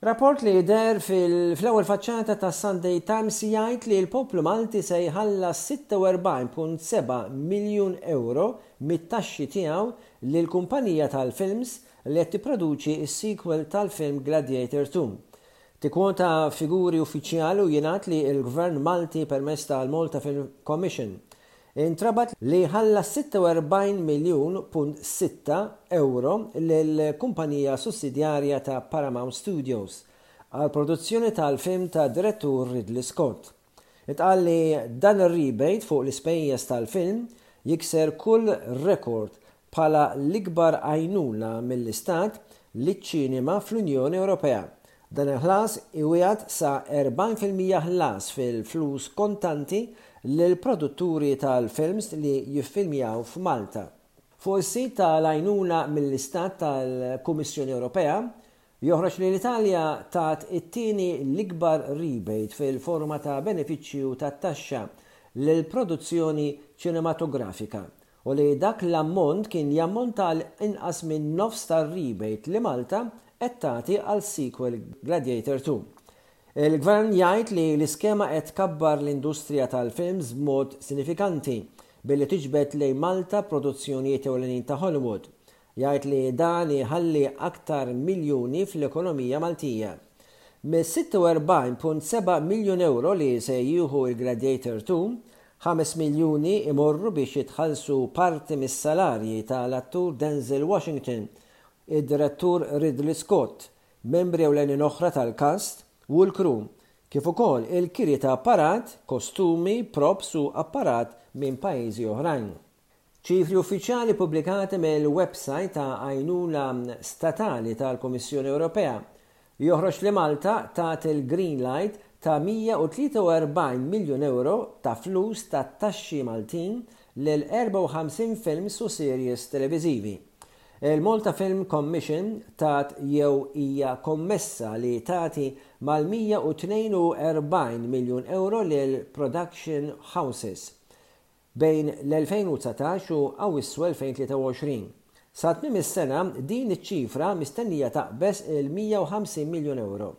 Rapport li deher fl-ewwel faċċata tas-Sunday Times jgħid li l-poplu Malti se jħallas 46.7 miljun ewro mit-taxxi tiegħu lill-kumpanija tal-films li qed tipproduċi s-sequel tal-film Gladiator ii. Tikkwota figuri uffiċjali u jingħad li l-Gvern Malti permezz tal-Malta Film Commission Intrabat li ħallas 46 miljun punt sitta ewro lil kumpanija sussidjarja ta' Paramount Studios għall-produzzjoni tal-film tad-direttur Ridley Scott. Intqal li dan ir-rebate fuq l-ispejjeż tal-film jikser kull rekord bħala l-ikbar għajnuna mill-Istat liċ-ċinema fl-Unjoni Ewropea. Dan il-ħlas iwiegħed sa 40 fil-mija ħlas fil-flus kontanti lill-produtturi tal-films li jiffilmjaw f'Malta. Fuq is-sit tal-għajnuna mill-Istat tal-Kummissjoni Ewropea, joħroġ li l-Italja tat it-tieni l-ikbar rebate fil-forma ta' benefiċċju tat-taxxa lill-produzzjoni ċinematografika u li dak l-ammont kien jammont għal inqas minn nofs tar-rebate li Malta qed tagħti għal sequel Gladiator Two. Il-Gvern jgħid li l-iskema qed tkabbar l-industrija tal-films b'mod sinifikanti billi tiġbed lejn Malta produzzjonijiet ewlenin ta' Hollywood, Jgħid li dan jħalli aktar miljuni fl-ekonomija Maltija. Mis-46.7 miljun ewro li se jieħu l-Gladiator Two, ħames miljuni jmorru biex jitħallsu parti mis-salarji ta' l-attur Denzel Washington, id-direttur Ridley Scott, membri ewlenin oħra tal-cast u l-crew, kif ukoll il-kiri ta' apparat, kostumi, props u apparat minn pajjiżi oħrajn. Ċifri uffiċjali ppubblikati mill-websajt ta' għajnuna statali tal-Kummissjoni Ewropea joħroġ li Malta tat il-green light ta' 143 miljun ewro ta' flus tat-taxxi Maltin lil 54 films u series televiżivi. Il-Malta Film Commission tat jew hija kommessa li tagħti mal-142 miljun ewro lil production houses. bejn l-2019 u Awwissu 2023. Sa tmiem is-sena, din iċ-ċifra mistennija taqbeż il-150 miljun ewro.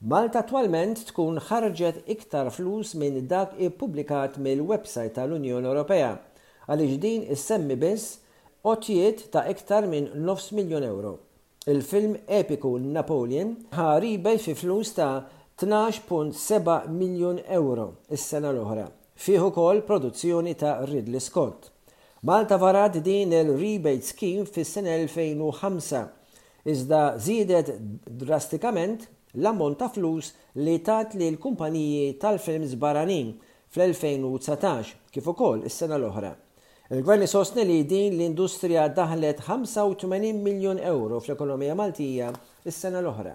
Malta attwalment tkun ħarġet iktar flus minn dak ippubblikat mill-websajt tal-Unjoni Ewropea għaliex din issemmi biss għotjiet ta' iktar minn nofs miljun ewro. Il-film epiku Napoleon ħa rebate fi flus ta' 12.7 miljun ewro s-sena l-oħra, fih ukoll produzzjoni ta' Ridley Scott. Malta varat din il-rebate scheme fis-sena 2005, iżda żiedet drastikament l-ammont ta' flus li tat lill-kumpaniji tal-films barranin fl-2019, kif ukoll is-sena l-oħra. Il-Gvern isostni li din l-industrija daħħlet 85 miljun ewro fl-ekonomija Maltija s-sena l-oħra.